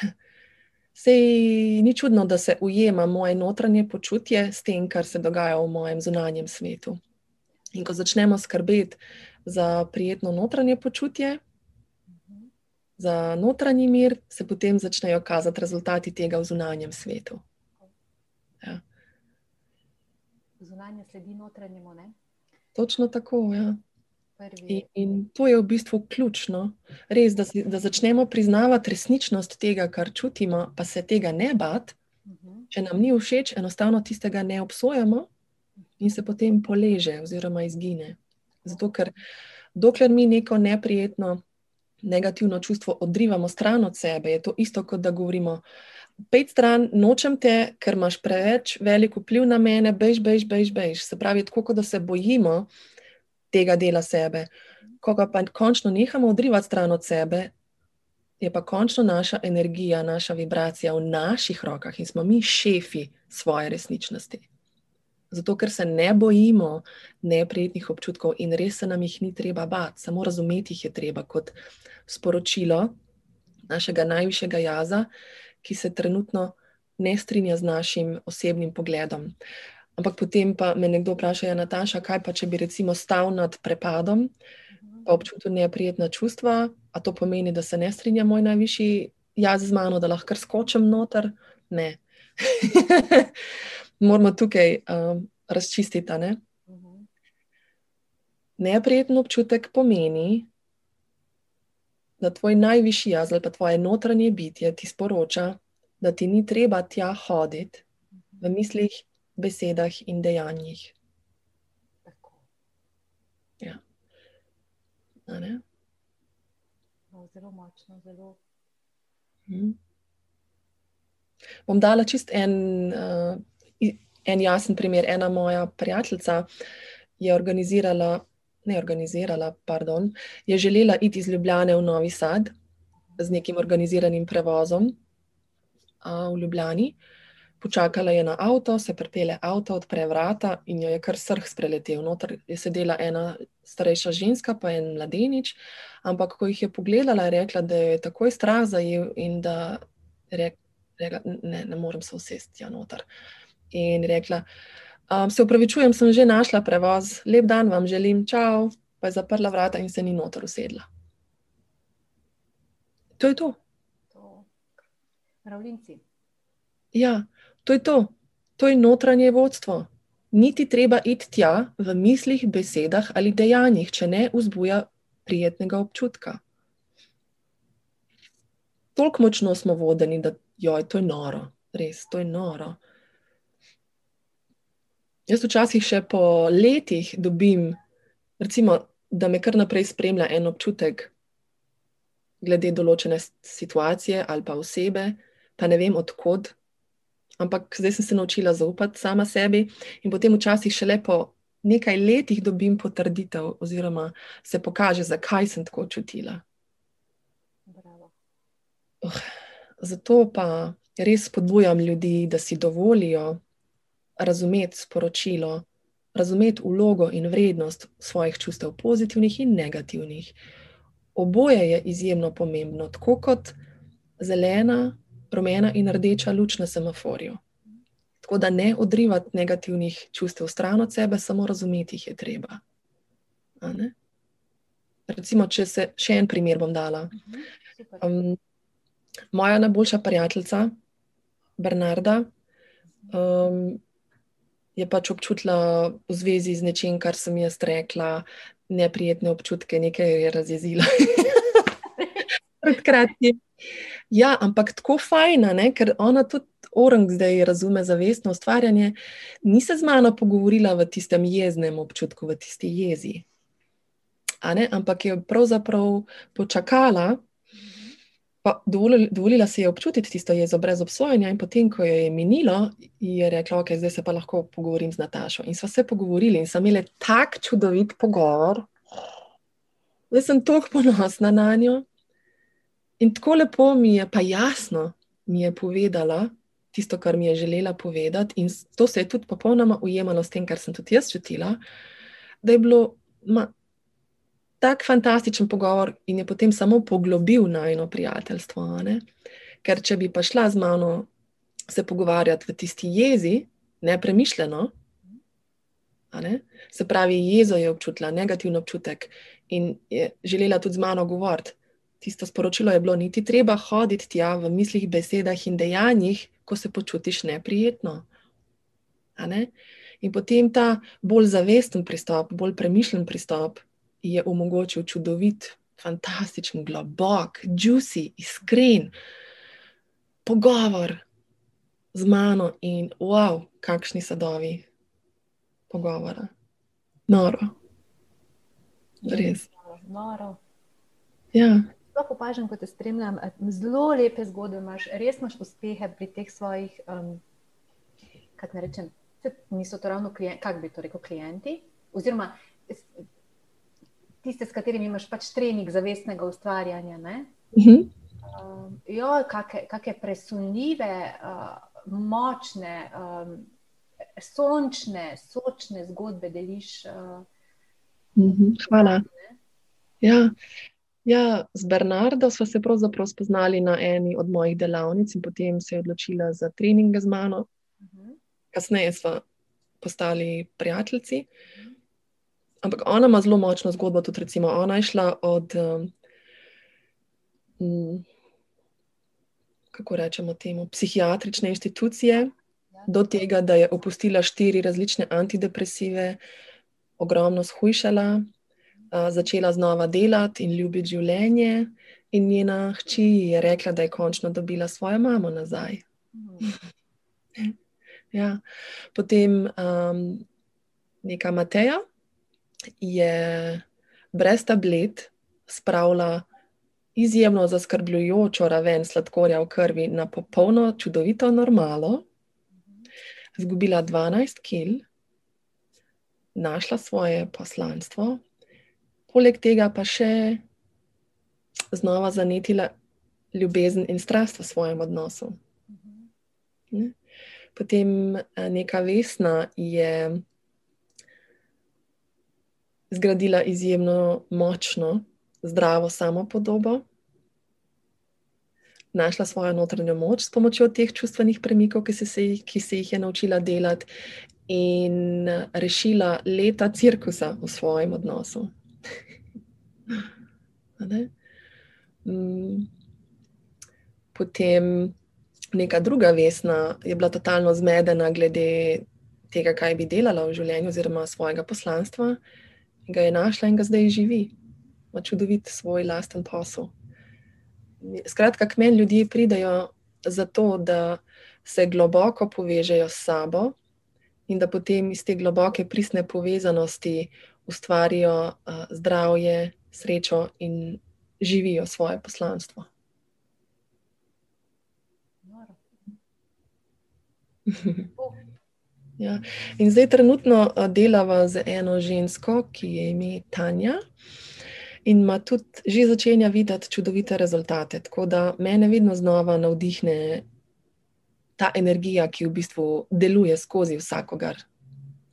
sej ni čudno, da se ujema moje notranje počutje s tem, kar se dogaja v mojem zunanjem svetu. In ko začnemo skrbeti za prijetno notranje počutje, za notranji mir, se potem začnejo kazati rezultati tega v zunanjem svetu. Ja. Zunanje sledi notranjemu. Ne? Točno tako. Ja. In, in to je v bistvu ključno, res, da, da začnemo priznavati resničnost tega, kar čutimo, pa se tega ne bati. Mhm. Če nam ni všeč, enostavno tistega ne obsojamo in se potem poleže oziroma izgine. Zato, ker dokler mi neko neprijetno, negativno čustvo odrivamo stran od sebe, je to isto, kot da govorimo: Pej stran, nočem te, ker imaš preveč velik vpliv na mene, bež, bež, bež, bež. Se pravi, tako da se bojimo tega dela sebe. Ko pa končno nehamo odrivati stran od sebe, je pa končno naša energija, naša vibracija v naših rokah in smo mi šefi svoje resničnosti. Zato, ker se ne bojimo neprijetnih občutkov in res se nam jih ni treba bati, samo razumeti jih je treba kot sporočilo našega najvišjega jaza, ki se trenutno ne strinja z našim osebnim pogledom. Ampak potem pa me nekdo vpraša, ja, Nataša, kaj pa če bi recimo stal nad prepadom, pa občutil neprijetna čustva, a to pomeni, da se ne strinja moj najvišji jaz z mano, da lahko skočim noter? Ne. Moramo tukaj um, razčistiti. Ne? Neprijeten občutek pomeni, da tvoj najvišji jaz ali pa tvoje notranje bitje ti sporoča, da ti ni treba tja hoditi v mislih, besedah in dejanjih. Ja. Zelo močno, zelo. Hmm. Bom dala čist en, uh, en jasen primer. Ena moja prijateljica je organizirala ne organizirala, pardon, je želela iti iz Ljubljane v Novi Sad z nekim organiziranim prevozom a, v Ljubljani. Počakala je na avto, se pripele avto, odpre vrata in jo je kar srh spreletel. Notor je sedela ena starejša ženska, pa en mladenič, ampak ko jih je pogledala, je rekla, da je takoj strah zajel in da je rekla, ne, ne morem se usesti ja noter. In rekla, Um, se upravičujem, sem že našla prevoz, lep dan vam želim, čau, pa je zaprla vrata in se ni noter usedla. To je to. Ravlinci. Ja, to je to. To je notranje vodstvo. Niti treba iti tja v mislih, besedah ali dejanjih, če ne vzbuja prijetnega občutka. Toliko močno smo vodeni, da joj, to je noro, res, to je noro. Jaz včasih še po letih dobim, recimo, da me kar naprej spremlja en občutek, glede določene situacije ali pa osebe, pa ne vem odkud. Ampak zdaj sem se naučila zaupati sama sebi, in potem včasih šele po nekaj letih dobim potrditev, oziroma se pokaže, zakaj sem tako čutila. Uh, zato pa res spodbujam ljudi, da si dovolijo razumeti sporočilo, razumeti ulogo in vrednost svojih čustev, pozitivnih in negativnih. Oboje je izjemno pomembno, tako kot zelena, rumena in rdeča luč na semaforju. Tako da ne odrivati negativnih čustev stran od sebe, samo razumeti jih je treba. Recimo, če se še en primer bom dala. Um, moja najboljša prijateljica, Bernarda, um, je pač občutila v zvezi z nečim, kar sem jaz rekla, neprijetne občutke, nekaj je razjezila. Predkratki. Ja, ampak tako fajna, ne? ker ona tudi orang zdaj razume zavestno ustvarjanje, ni se z mano pogovorila v tistem jeznem občutku, v tisti jezi. Ampak je pravzaprav počakala, Pa dovolila, dovolila si je občutiti tisto jezo brez obsojanja, in potem, ko je minilo, je rekla: Ok, zdaj se pa lahko pogovorim z Natašo. In sva se pogovorili in sem imela tak čudovit pogovor, da sem tako ponosna na njo. In tako lepo mi je, pa jasno mi je povedala tisto, kar mi je želela povedati, in to se je tudi popolnoma ujemalo s tem, kar sem tudi jaz čutila, da je bilo. Ma, tak fantastičen pogovor in je potem samo poglobil najno prijateljstvo. Ne? Ker če bi pa šla z mano se pogovarjati v tisti jezi, nepremišljeno, ne? se pravi, jezo je občutila, negativno občutek in je želela tudi z mano govoriti. Tisto sporočilo je bilo, niti treba hoditi tja v mislih, besedah in dejanjih, ko se počutiš neprijetno. Ne? In potem ta bolj zavesten pristop, bolj premišljen pristop, je omogočil čudovit, fantastičen, globok, juicy, iskren pogovor z mano in wow, kakšni sadovi pogovora. Noro. Res. Noro. Ja. Sploh opažam, ko te spremljam, zelo lepe zgodbe imaš, res imaš uspehe pri teh svojih, um, kako ne rečem, niso to ravno klienti, kako bi to rekel, klienti, oziroma tiste, s katerimi imaš pač trening zavestnega ustvarjanja. Uh -huh. um, jo, kakšne presunljive, uh, močne, um, sončne, sočne zgodbe deliš. Uh, uh -huh. Hvala. Ja. Ja, z Bernardo smo se pravzaprav spoznali na eni od mojih delavnic, in potem se je odločila za treninge z mano. -huh. Kasneje smo postali prijatelji. Ampak ona ima zelo močno zgodbo. Tudi, recimo, ona je šla od, um, kako rečemo, temu, psihiatrične institucije do tega, da je opustila štiri različne antidepresive, ogromno shujšala, začela znova delati in ljubiti življenje. In njena hči je rekla, da je končno dobila svojo mamo nazaj. ja. Potem um, neka Mateja je brez tablet spravila izjemno zaskrbljujočo raven sladkorja v krvi na popolno, čudovito normalo, izgubila 12 kil, našla svoje poslanstvo, poleg tega pa še znova zanetila ljubezen in strast v svojem odnosu. Potem eh, neka vesna je zgradila izjemno močno, zdravo samopodobo, našla svojo notranjo moč s pomočjo teh čustvenih premikov, ki, se ki se jih je naučila delati, in rešila leta cirkusa v svojem odnosu. Mm. Potem neka druga vesna je bila totalno zmedena glede tega, kaj bi delala v življenju, oziroma svojega poslanstva ga je našla in ga zdaj živi, ima čudovit svoj lasten posel. Skratka, k meni ljudje pridajo zato, da se globoko povežejo s sabo in da potem iz te globoke pristne povezanosti ustvarijo uh, zdravje, srečo in živijo svoje poslanstvo. Ja. In zdaj trenutno delava z eno žensko, ki je ime Tanja. In ima tudi že začenja videti čudovite rezultate. Tako da mene vedno znova navdihne ta energija, ki v bistvu deluje skozi vsakogar.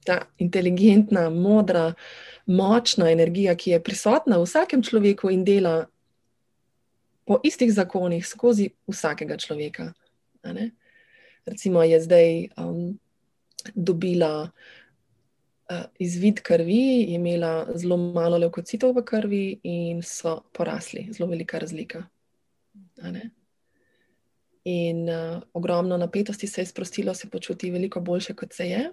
Ta inteligentna, modra, močna energija, ki je prisotna v vsakem človeku in dela po istih zakonih skozi vsakega človeka. Recimo je zdaj. Um, dobila uh, izvid krvi, imela zelo malo leukocitov v krvi in so porasli, zelo velika razlika. In uh, ogromno napetosti se je sprostilo, se počuti veliko boljše, kot se je.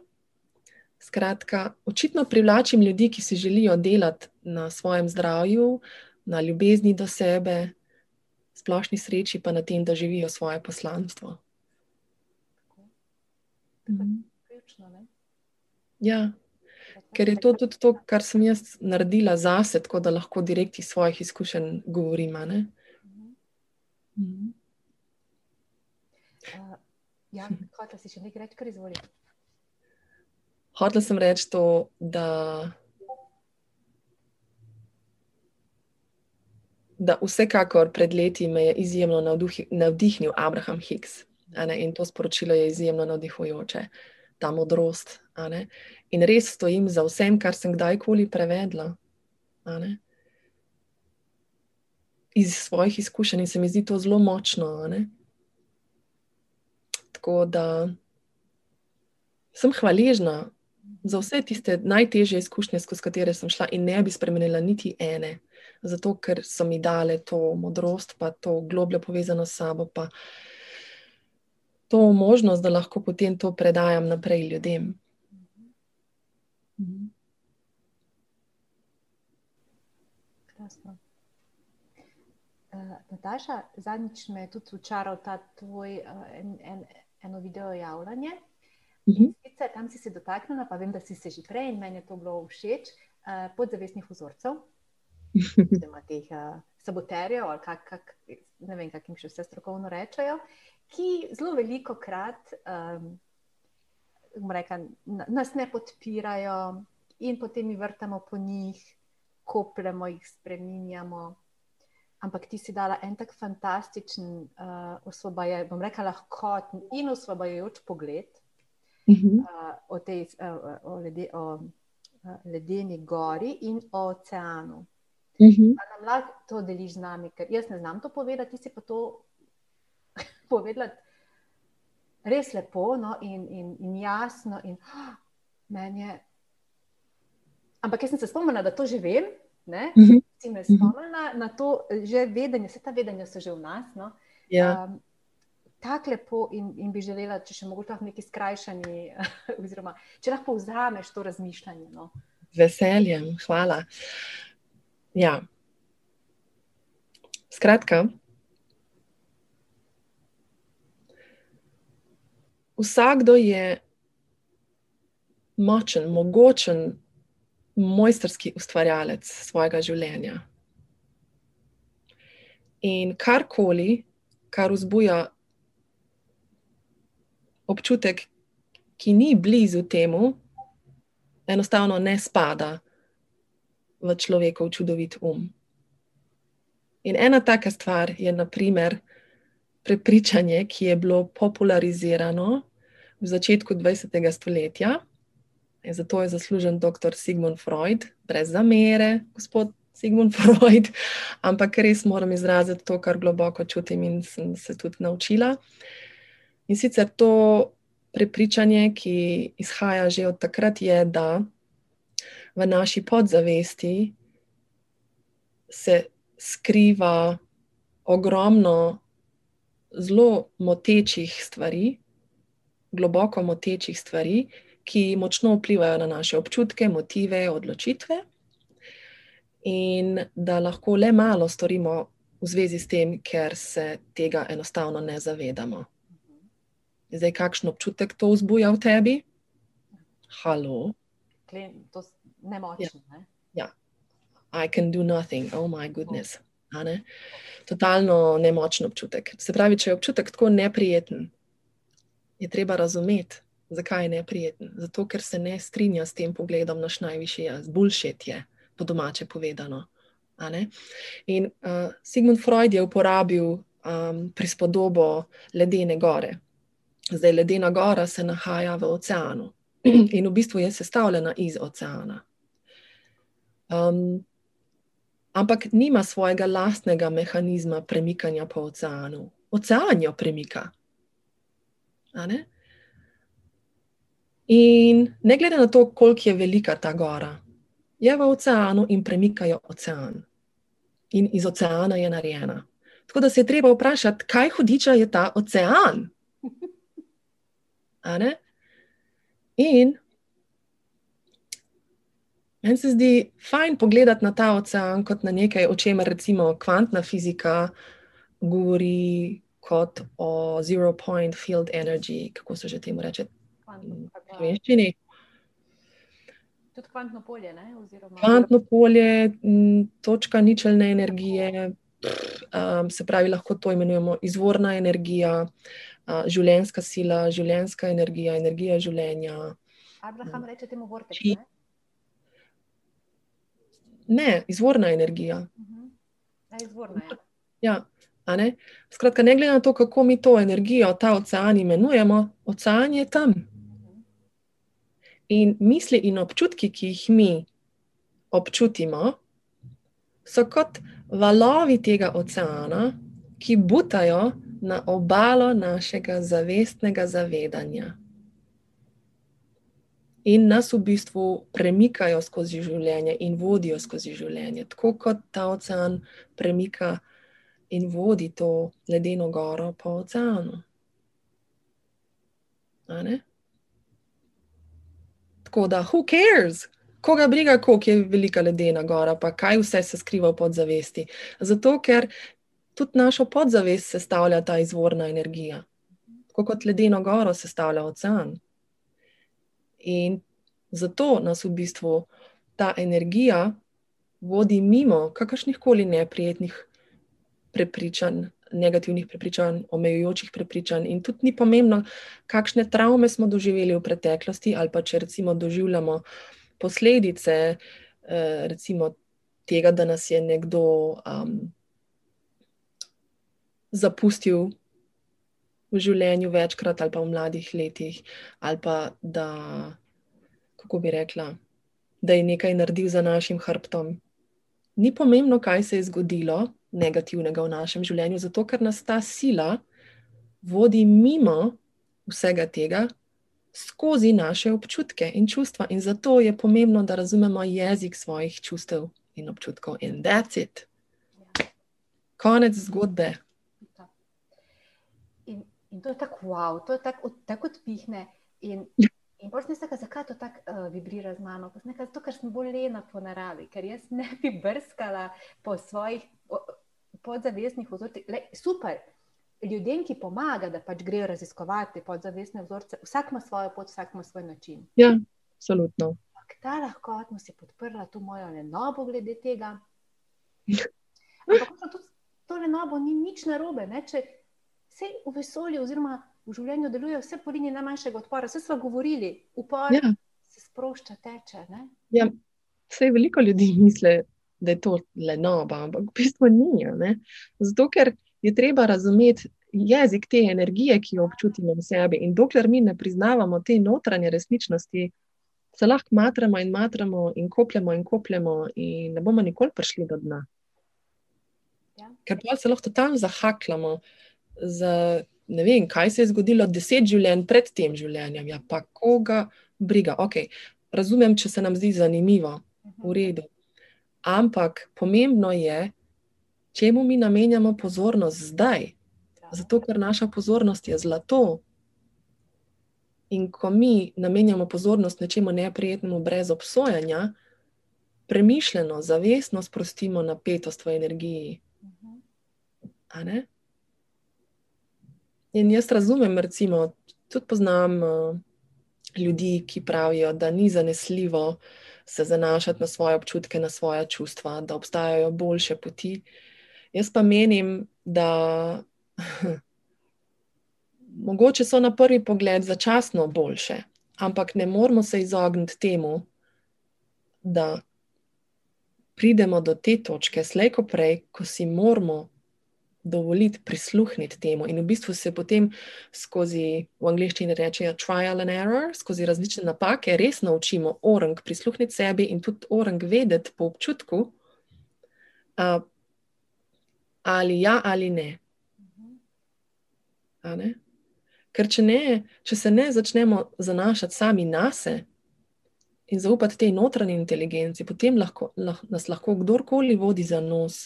Skratka, očitno privlačim ljudi, ki si želijo delati na svojem zdravju, na ljubezni do sebe, splošni sreči, pa na tem, da živijo svoje poslanstvo. Mhm? Ja, ker je to tudi to, kar sem jaz naredila zase, tako da lahko direkt iz svojih izkušenj govorim. Mhm. Uh, ja, hotel si še nekaj reči, kar izvoli. Hotel sem reči to, da, da vsekakor pred leti me je izjemno navdihnil Abraham Hicks. In to sporočilo je izjemno navdihujoče. Ta modrost. In res stojim za vsem, kar sem kdajkoli prevedla. Iz svojih izkušenj se mi zdi to zelo močno. Tako da sem hvaležna za vse tiste najtežje izkušnje, skozi katere sem šla, in ne bi spremenila niti ene, zato ker so mi dale to modrost, pa to globljo povezano s sabo. Pa, to možnost, da lahko potem to predajam naprej ljudem. Krasno. Uh, Nataša, zadnjič me je tudi učaral ta tvoj uh, en, en, eno video javljanje. Mhm. -huh. Tam si se dotaknila, pa vem, da si se že prej in meni je to bilo všeč, uh, podzavestnih vzorcev, oziroma teh uh, saboterjev, ali kak, kak, ne vem, kako jim še vse strokovno rečejo, ki zelo veliko krat um, rekla, nas ne podpirajo in potem mi vrtamo po njih, kopljemo jih, spreminjamo. Ampak ti si dala en tak fantastičen, uh, osvobaja, bom rekla, lahkoten in osvobajajoč pogled Mhm. uh, o, tej, uh, o, lede, o uh, ledeni gori in o oceanu. Mhm. Pa nam lahko to deliš z nami, ker jaz ne znam to povedati, ti si pa to povedala res lepo no, in, in, in jasno. In, oh, meni je. Ampak jaz sem se spomnila, da to že vem. Ne? Mhm. Si me spomnila na to, že vedenje, vse ta vedenja so že v nas. No? Ja. Um, tako lepo in, in bi želela, če še mogoče lahko neki skrajšani, oziroma če lahko vzameš to razmišljanje. No? Z veseljem, hvala. Ja. Skratka, vsakdo je močen, mogočen, mojsterski ustvarjalec svojega življenja. In karkoli, kar vzbuja občutek, ki ni blizu temu, enostavno ne spada v človekov čudovit um. In ena taka stvar je, naprimer, prepričanje, ki je bilo popularizirano v začetku 20. stoletja. In zato je zaslužen dr. Sigmund Freud, brez zamere, gospod Sigmund Freud, ampak res moram izraziti to, kar globoko čutim in sem se tudi naučila. In sicer to prepričanje, ki izhaja že od takrat, je, da v naši podzavesti se skriva ogromno zelo motečih stvari, globoko motečih stvari, ki močno vplivajo na naše občutke, motive, odločitve, in da lahko le malo storimo v zvezi s tem, ker se tega enostavno ne zavedamo. Zdaj, kakšen občutek to vzbuja v tebi? Halo. To je nemočno. Ne? Ja, I can do nothing, oh my goodness. Ne? Totalno nemočen občutek. Se pravi, če je občutek tako neprijeten, je treba razumeti, zakaj je neprijeten. Zato, ker se ne strinja s tem pogledom naš najvišji jaz, bullshit je, po domače povedano. In uh, Sigmund Freud je uporabil um, prispodobo ledene gore. Zdaj, ledena gora se nahaja v oceanu in v bistvu je sestavljena iz oceana. Um, ampak nima svojega lastnega mehanizma premikanja po oceanu. Ocean jo premika. Ne? In ne glede na to, koliko je velika ta gora, je v oceanu in premikajo ocean. In iz oceana je narejena. Tako da se je treba vprašati, kaj hudiča je ta ocean. In meni se zdi fajn pogledati na ta ocean kot na nekaj, o čemer recimo kvantna fizika govori kot o zero point field energy, kako se že temu reče v slovenščini. Tudi kvantno polje, ne? Oziroma... Kvantno polje, točka ničelne energije, um, se pravi, lahko to imenujemo izvorna energija, uh, življenjska sila, življenjska energija, energija življenja. Abraham reče temu vortex, Či- ne? Ne, izvorna energija. Uh -huh. Ja, izvorna je. Ja, a ne? Skratka, ne glede na to, kako mi to energijo, ta ocean imenujemo, ocean je tam. In misli in občutki, ki jih mi občutimo, so kot valovi tega oceana, ki butajo na obalo našega zavestnega zavedanja. In nas v bistvu premikajo skozi življenje in vodijo skozi življenje, tako kot ta ocean premika in vodi to ledeno goro po oceanu. Tako da, who cares, koga briga, koliko je velika ledena gora, pa kaj vse se skriva v podzavesti. Zato, ker tudi našo podzavest sestavlja ta izvorna energija, tako kot ledeno goro sestavlja ocean. In zato nas v bistvu ta energija vodi mimo kakršnih koli neprijetnih prepričanj, negativnih prepričanj, omejujočih prepričanj. In tudi ni pomembno, kakšne travme smo doživeli v preteklosti, ali pa če recimo doživljamo posledice eh, recimo, tega, da nas je nekdo um, zapustil v življenju večkrat, ali pa v mladih letih, ali pa da, kako bi rekla, da je nekaj naredil za našim hrbtom. Ni pomembno, kaj se je zgodilo negativnega v našem življenju, zato ker nas ta sila vodi mimo vsega tega, skozi naše občutke in čustva. In zato je pomembno, da razumemo jezik svojih čustev in občutkov. In that's it. Konec zgodbe. In, in to je tako, wow, to je tako, tako odpihne. In, in bolj sem se, zakaj to tako uh, vibrira z mano? Zato, ker sem bolj lena po naravi, ker jaz ne bi brskala po svojih podzavestnih vzorcih. Super, ljudem, ki pomaga, da pač grejo raziskovati podzavestne vzorce, vsak ima svojo pot, vsak ima svoj način. Ja, absolutno. Ampak ta lahkotno si podprla to mojo lenobo glede tega. Ampak to, to lenobo ni nič narobe. Ne? Če se v vesolju oziroma v življenju deluje vse po liniji najmanjšega odpora, vse smo govorili, upor ja. se sprošča, teče. Ja, vse veliko ljudi misli, da je to lenoba, ampak v bistvu ni. Zato, ker je treba razumeti jezik te energije, ki jo občutimo v sebi. In dokler mi ne priznavamo te notranje resničnosti, se lahko matramo in matramo in kopljemo in kopljemo, in ne bomo nikoli prišli do dna. Ja. Ker pa se lahko tam zahaklamo. Za, ne vem, kaj se je zgodilo deset življenj pred tem življenjem, ja, pa koga briga. Okay, razumem, če se nam zdi zanimivo, v redu. Ampak pomembno je, čemu mi namenjamo pozornost zdaj. Zato, ker naša pozornost je zlato. In ko mi namenjamo pozornost nečemu neprijetnemu, brez obsojanja, premišljeno, zavestno sprostimo napetost v energiji. In jaz razumem, recimo, tudi poznam uh, ljudi, ki pravijo, da ni zanesljivo se zanašati na svoje občutke, na svoje čustva, da obstajajo boljše poti. Uh, Jaz pa menim, da mogoče so na prvi pogled začasno boljše, ampak ne moramo se izogniti temu, da pridemo do te točke, slejko prej, ko si moramo dovoliti prisluhniti temu. In v bistvu se potem skozi, v angleščini rečejo, trial and error, skozi različne napake, res naučimo orang prisluhniti sebi in tudi orang vedeti po občutku. Uh, ali ja ali ne. ne? Ker če, ne, če se ne začnemo zanašati sami na sebe in zaupati tej notranji inteligenci, potem lahko, lah, nas lahko kdorkoli vodi za nos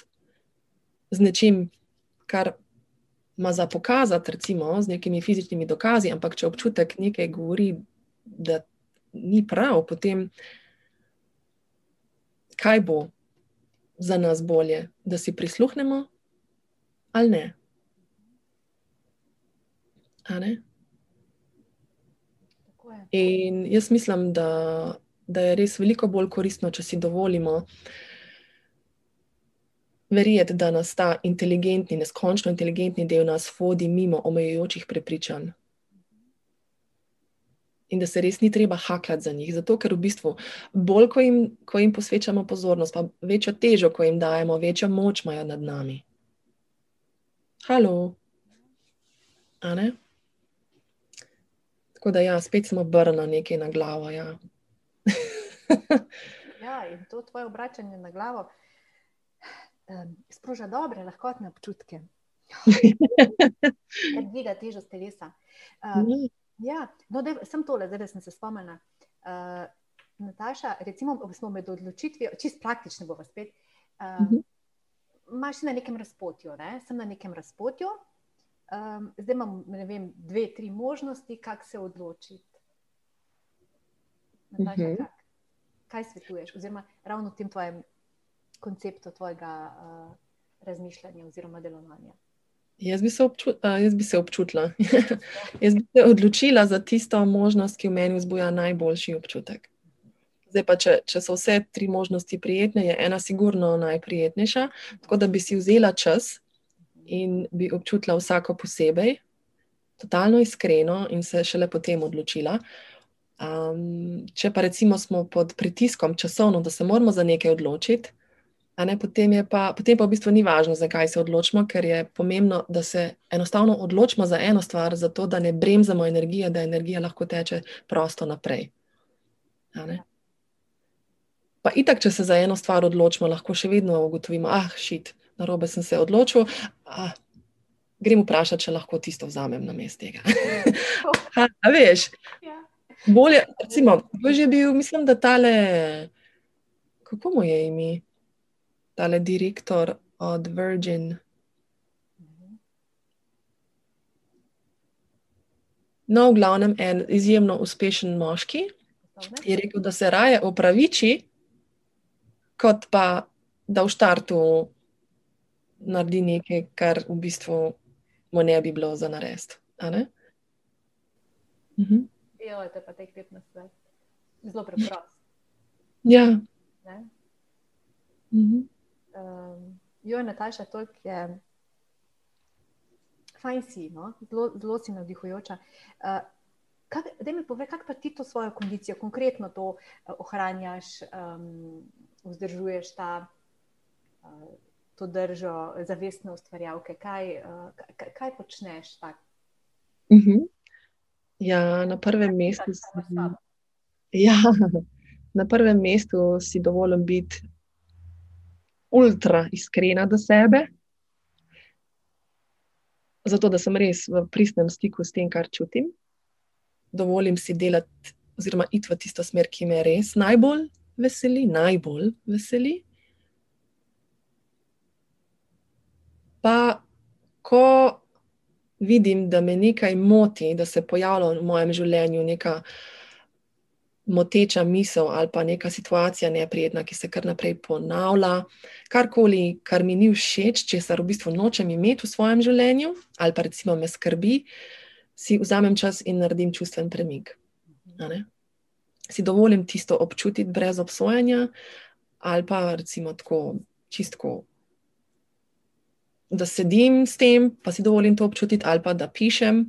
z nečim, kar ima za pokazati, recimo z nekimi fizičnimi dokazi, ampak če občutek nekaj govori, da ni prav, potem kaj bo za nas bolje, da si prisluhnemo ali ne. ne? In jaz mislim, da, da je res veliko bolj koristno, če si dovolimo verjeti, da nas ta inteligentni, neskončno inteligentni del nas vodi mimo omejujočih prepričanj. In da se res ni treba hakati za njih, zato ker v bistvu bolj, ko jim, ko jim posvečamo pozornost, pa večjo težo, ko jim dajemo, večjo moč imajo nad nami. Halo. Tako da, ja, spet smo obrnili nekaj na glavo. Ja. ja, in to tvoje obračanje na glavo um, sproža dobre, lahkotne občutke. Ker dviga težo telesa. Um, ja, no, dej, sem tole, zdaj sem se spomnila. Uh, Nataša, recimo, smo med odločitvijo, čist praktično bomo spet. Uh, uh -huh imaš na nekem razpotju, ne? sem na nekem razpotju, um, zdaj imam vem, dve, tri možnosti, kako se odločiti. Mhm. kaj svetuješ, oziroma ravno v tem tvojem konceptu tvojega uh, razmišljanja oziroma delovanja. Jaz bi se, obču, uh, jaz bi se občutila. jaz bi se odločila za tisto možnost, ki v meni vzbuja najboljši občutek. Zdaj pa, če, če so vse tri možnosti prijetne, je ena sigurno najprijetnejša. Tako da bi si vzela čas in bi občutila vsako posebej, totalno iskreno in se šele potem odločila. Um, če pa recimo smo pod pritiskom časovno, da se moramo za nekaj odločiti, ne, potem, pa, potem pa v bistvu ni važno, zakaj se odločimo, ker je pomembno, da se enostavno odločimo za eno stvar, zato da ne bremzamo energije, da energija lahko teče prosto naprej. Pa itak, če se za eno stvar odločimo, lahko še vedno ugotovimo, ah, šit, na robe sem se odločil. Ah, grem vprašati, če lahko tisto vzamem na mest tega. ha, veš, ja. bolje, recimo, bo že bil, mislim, da tale, kako mu je ime? tale direktor od Virgin. No, v glavnem, en izjemno uspešen moški je rekel, da se raje opraviči, kot pa da v štartu naredi nekaj, kar v bistvu mu ne bi bilo za narediti. Mhm. Ja, to je pa tek pet na svet. Zelo preprosto. Ja. Mhm um, jo, Nataša, toliko je. Fajn si, no? zelo, zelo si navdihujoča. Uh, da mi povej, kako pa ti to svojo kondicijo, konkretno to uh, ohranjaš, um, vzdržuješ ta, uh, to držo zavestne ustvarjalke, kaj, uh, kaj, kaj počneš tak? Uh mhm. -huh. Ja, na prvem mestu si. Ja, na prvem mestu si dovolim biti ultra iskrena do sebe, zato da sem res v pristnem stiku s tem, kar čutim. Dovolim si delati, oziroma iti v tisto smer, ki me res najbolj veseli, najbolj veseli. Pa, ko vidim, da me nekaj moti, da se pojavlja v mojem življenju neka moteča misel ali pa neka situacija neprijetna, ki se kar naprej ponavlja, karkoli, kar mi ni všeč, česar v bistvu nočem imeti v svojem življenju, ali pa recimo me skrbi, si vzamem čas in naredim čustven premik. Si dovolim tisto občutiti brez obsojanja, ali pa recimo tako čistko. Da sedim s tem, pa si dovolim to občutiti, ali pa da pišem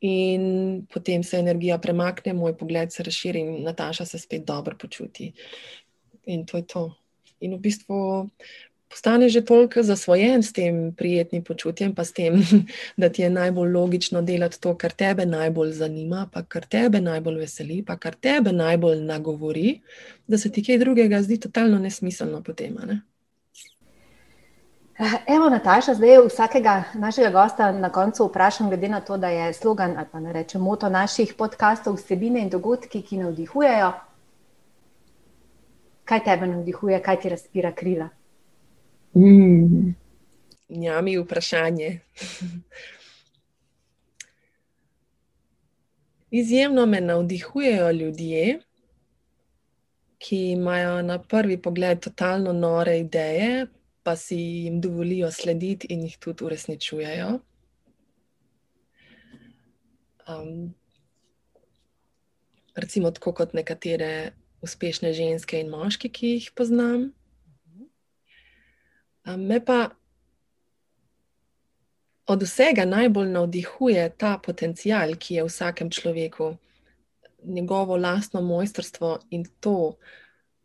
in potem se energija premakne, moj pogled se razširi in Nataša se spet dobro počuti. In to je to. In v bistvu postane že toliko zasvojen s tem prijetnim počutjem, pa s tem, da ti je najbolj logično delati to, kar tebe najbolj zanima, pa kar tebe najbolj veseli, pa kar tebe najbolj nagovori, da se ti kaj drugega zdi totalno nesmiselno potem. Ne? Evo, Nataša, zdaj vsakega našega gosta na koncu vprašam, glede na to, da je slogan ali pa ne rečem moto naših podkastov vsebine in dogodki, ki navdihujejo. Kaj tebe navdihuje, kaj ti razpira krila? Mm. Ja, mi vprašanje. Izjemno me navdihujejo ljudje, ki imajo na prvi pogled totalno nore ideje, pa si jim dovolijo slediti in jih tudi uresničujejo. Um, recimo, tako kot nekatere uspešne ženske in moški, ki jih poznam. Me pa od vsega najbolj navdihuje ta potencial, ki je v vsakem človeku, njegovo lastno mojstrstvo in to,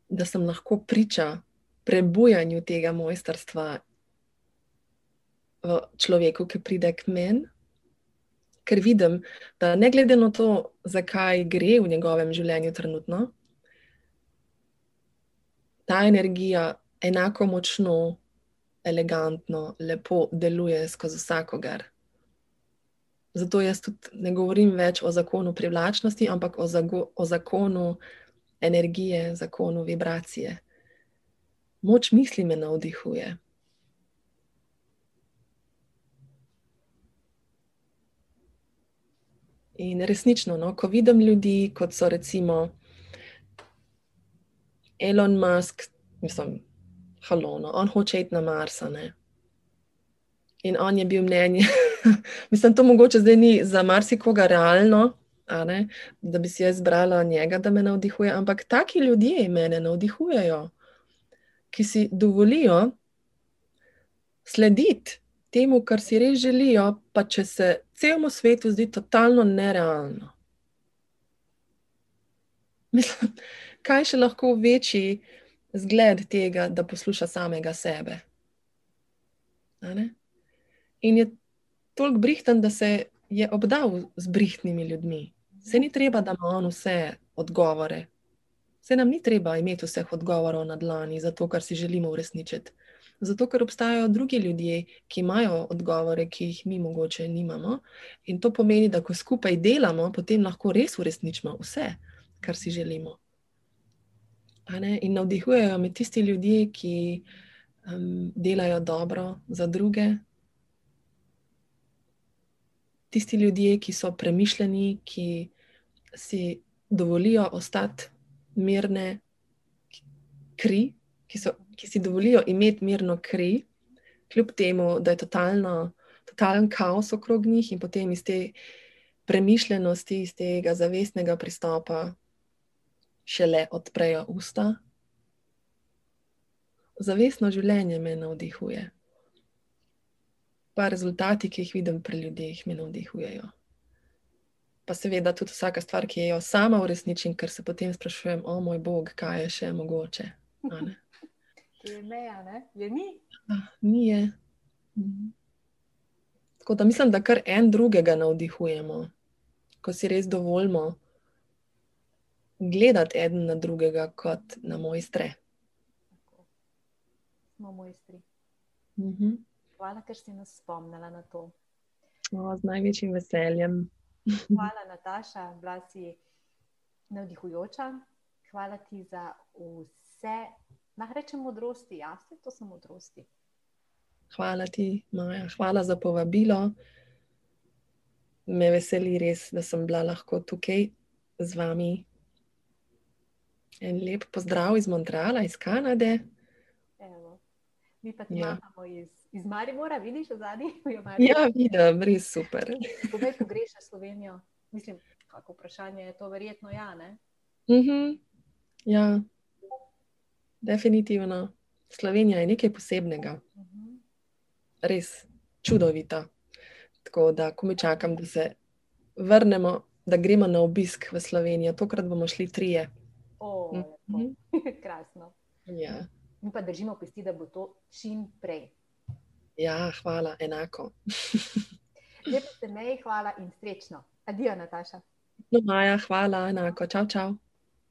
da sem lahko priča prebujanju tega mojstrstva v človeku, ki pride k meni, ker vidim, da ne glede na to, zakaj gre v njegovem življenju trenutno, ta energija enako močno, elegantno, lepo deluje skozi vsakogar. Zato jaz tudi ne govorim več o zakonu privlačnosti, ampak o, zago, o zakonu energije, zakonu vibracije moč misli me navdihuje. In resnično, no, ko vidim ljudi, kot so recimo Elon Musk, mislim, halono, on hoče iti na Marsa. Ne? In on je bil mnenje, mislim, to mogoče zdaj ni za marsikoga realno, da bi si jaz izbrala njega, da me navdihuje, ampak taki ljudje me navdihujejo, ki si dovolijo slediti temu, kar si res želijo, pa če se celemu svetu zdi totalno nerealno. Mislim, kaj še lahko večji zgled tega, da posluša samega sebe. In je toliko brihten, da se je obdal z brihtnimi ljudmi. Se ni treba, da ima on vse odgovore. Se nam ni treba imeti vseh odgovorov na dlani za to, kar si želimo uresničiti. Zato, ker obstajajo drugi ljudje, ki imajo odgovore, ki jih mi mogoče nimamo. In to pomeni, da ko skupaj delamo, potem lahko res uresničimo vse, kar si želimo. In navdihujejo me tisti ljudje, ki um, delajo dobro za druge, tisti ljudje, ki so premišljeni, ki si dovolijo ostati mirne kri, ki, so, ki si dovolijo imeti mirno kri, kljub temu, da je totalno, totalen kaos okrog njih in potem iz te premišljenosti, iz tega zavestnega pristopa, šele odprejo usta. Zavestno življenje me navdihuje. Pa rezultati, ki jih vidim pri ljudeh, me navdihujejo pa seveda tudi vsaka stvar, ki jo sama uresničim, ker se potem sprašujem, o moj bog, kaj je še mogoče. Je meja, ne? Je ni? Ah, ni je. Mhm. Tako da mislim, da kar en drugega navdihujemo, ko si res dovoljmo gledati eden na drugega kot na mojstre. Smo mojstri. Mhm. Hvala, ker si nas spomnila na to. O, z največjim veseljem. Hvala, Nataša, bila si navdihujoča. Hvala ti za vse, naj rečem, modrosti. Ja, vse to so modrosti. Hvala ti, Maja. Hvala za povabilo. Me veseli res, da sem bila lahko tukaj z vami. En lep pozdrav iz Montreala, iz Kanade. Evo. Mi pa ti ja. imamo iz iz Maribora, vidiš zadnji? Ja, vidim, res super. Povej, ko greš na Slovenijo, mislim, kako vprašanje je to, verjetno ja. Mm -hmm. Ja, definitivno. Slovenija je nekaj posebnega, mm -hmm. res čudovita. Tako da, ko mi čakam, da se vrnemo, da gremo na obisk v Slovenijo, tokrat bomo šli trije. O, mm -hmm. Krasno. Ja. Mi pa držimo pesti, da bo to čim prej. Ja, hvala, enako. Lepo ste meji, hvala in srečno. Adijo, Nataša. No, Maja, hvala, enako. Čau, čau.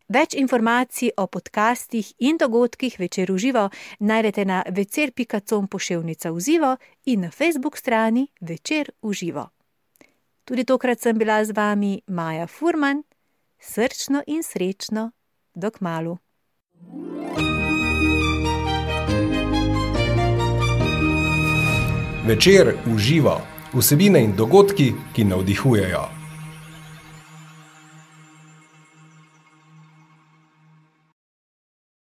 Več informacij o podcastih in dogodkih večer v živo najdete na večer.com pošiljka v živo in na Facebook strani večer v živo. Tudi tokrat sem bila z vami Maja Furman, srčno in srečno, dok malu. Večer uživa vsebine in dogodki, ki navdihujejo.